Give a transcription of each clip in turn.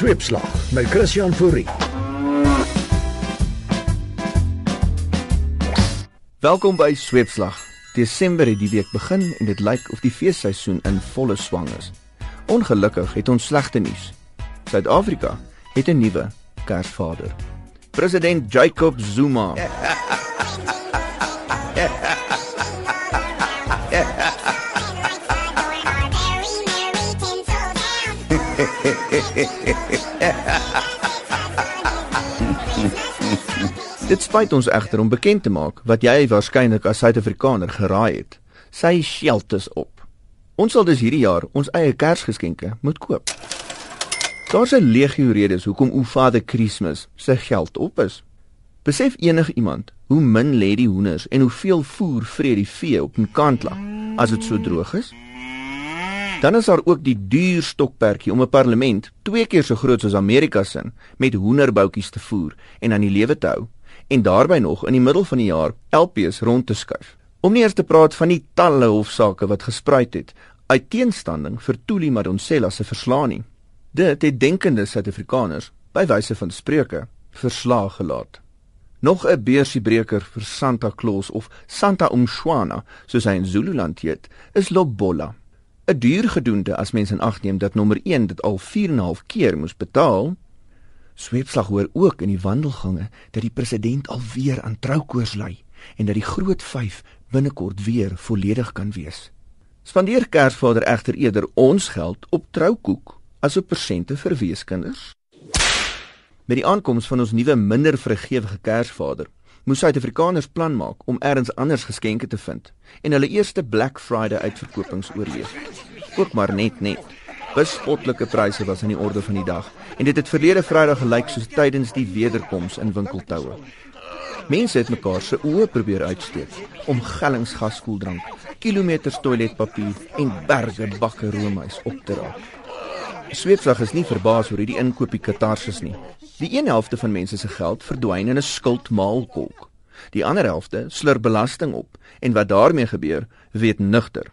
Sweepslag met Christian Fourie. Welkom by Sweepslag. Desember het die week begin en dit lyk of die feesseisoen in volle swang is. Ongelukkig het ons slegte nuus. Suid-Afrika het 'n nuwe Kersvader. President Jacob Zuma. Dit spyt ons egter om bekend te maak wat jy waarskynlik as Suid-Afrikaner geraai het. Sy skeld is op. Ons sal dus hierdie jaar ons eie Kersgeskenke moet koop. Daar's 'n legio redes hoekom o Vader Kersfees se geld op is. Besef enig iemand hoe min lê die hoenders en hoeveel voer vrede die vee op 'n kantla as dit so droog is? Dan is daar ook die duur stokperdjie om 'n parlement twee keer so groot soos Amerika se met hoenderboutjies te voer en aan die lewe te hou en daarbey nog in die middel van die jaar LPs rond te skuif. Om nie eers te praat van die talle hofsaake wat gespruit het uit teenstanding vir Tuli Madonsela se verslae nie. Dit het denkende Suid-Afrikaners by wyse van spreuke verslaag gelaat. Nog 'n beursiebreker vir Santa Claus of Santa Umshwana, soos hy in Zululand heet, is Lobola. 'n Duur gedoende as mens in ag neem dat nommer 1 dit al 4 en 'n half keer moes betaal Sweepslag hoor ook in die wandelgange dat die president alweer aan troukoors ly en dat die groot 5 binnekort weer volledig kan wees. Spandeer Kersvader egter eerder ons geld op troukoek as op persente vir weeskinders. Met die aankoms van ons nuwe minder vrygewige Kersvader, moes Suid-Afrikaners plan maak om elders anders geskenke te vind en hulle eerste Black Friday uitverkopings oorleef. Ook maar net net bespotlike pryse was aan die orde van die dag en dit het verlede Vrydag gelyk soos tydens die wederkoms in winkeltoue. Mense het mekaar se oë probeer uitsteek om gellingsgaskoeldrank, kilometers toiletpapier en berge bakke roomys op te raak. Sweetslag is nie verbaas oor hierdie inkopie katarsis nie. Die een helfte van mense se geld verdwyn in 'n skuldmaalkolk. Die ander helfte slur belasting op en wat daarmee gebeur, weet nugter.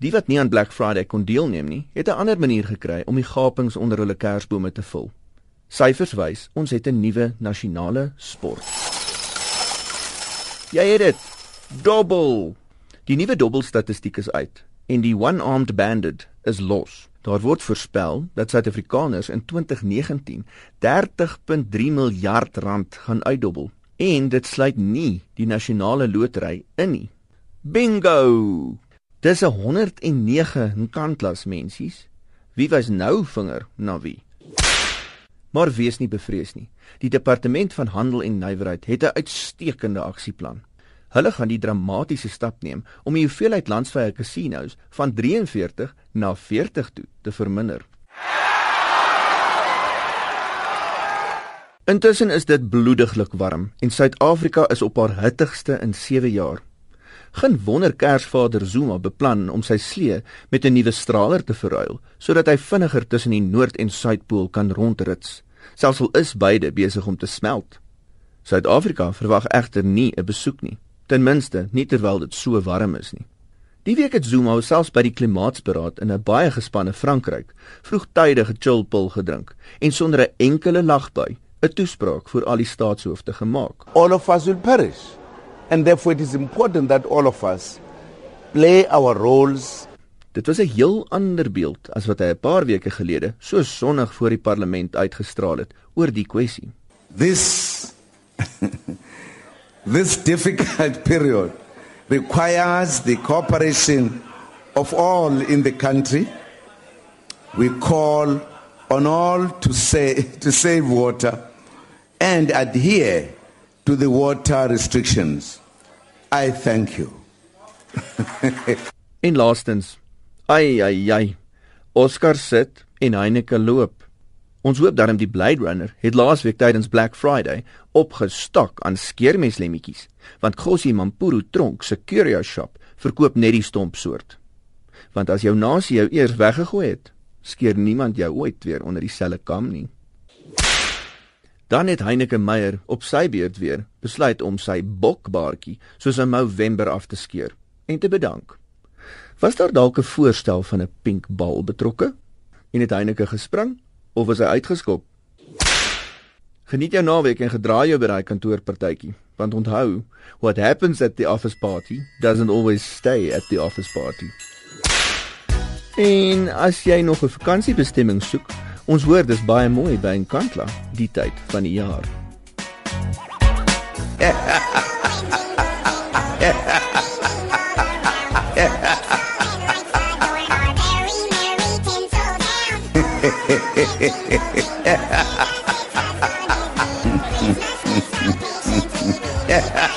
Die wat nie aan Black Friday kon deelneem nie, het 'n ander manier gekry om die gapings onder hulle kersbome te vul. Syfers wys ons het 'n nuwe nasionale sport. Jy het dit. Dobbel. Die nuwe dobbelstatistiek is uit en die one-armed bandit is los. Daar word voorspel dat Suid-Afrikaners in 2019 30.3 miljard rand gaan uitdobbel en dit sluit nie die nasionale lotery in nie. Bingo! Dis 'n 109 nkantlas mensies. Wie wys nou vinger na wie? Maar wees nie bevrees nie. Die departement van handel en nywerheid het 'n uitstekende aksieplan. Hulle gaan die dramatiese stap neem om die hoeveelheid landsvrye casinos van 43 na 40 toe te verminder. Intussen is dit bloediglik warm en Suid-Afrika is op haar hittigste in 7 jaar. Geen wonder Kersvader Zuma beplan om sy slee met 'n nuwe straler te verruil sodat hy vinniger tussen die Noord- en Suidpool kan rondrits. Selfs al is beide besig om te smelt. Suid-Afrika verwag egter nie 'n besoek nie, ten minste nie terwyl dit so warm is nie. Die week het Zuma selfs by die klimaatsberaad in 'n baie gespanne Frankryk vroegtydige chillpil gedrink en sonder 'n enkele lagbui 'n toespraak vir al die staatshoofde gemaak. All of us will perish. And therefore, it is important that all of us play our roles. Dit was 'n heel ander beeld as wat hy 'n paar weke gelede so sonnig voor die parlement uitgestraal het oor die kwessie. This this difficult period requires the cooperation of all in the country. We call on all to say to save water and adhere to the water restrictions. I thank you. en laastens, ai ai ai. Oscar sit en Heineke loop. Ons hoop darm die Blade Runner het laasweek tydens Black Friday opgestok aan skeermeslemmetjies, want Gossie Mampuru Tronk se curio shop verkoop net die stomp soort. Want as jou nasie jou eers weggegooi het, skeer niemand jou ooit weer onder dieselfde kam nie. Dan het Heineke Meyer op sy beurt weer besluit om sy bokbaartjie soos 'n November af te skeer en te bedank. Was daar dalk 'n voorstel van 'n pink bal betrokke? En het Heineke gespring of is hy uitgeskop? Geniet jou naweek en gedra jou by daai kantoorpartytjie, want onthou, what happens at the office party doesn't always stay at the office party. En as jy nog 'n vakansiebestemming soek, ons hoor dis baie mooi by Nkandla die tyd van die jaar. Yeah.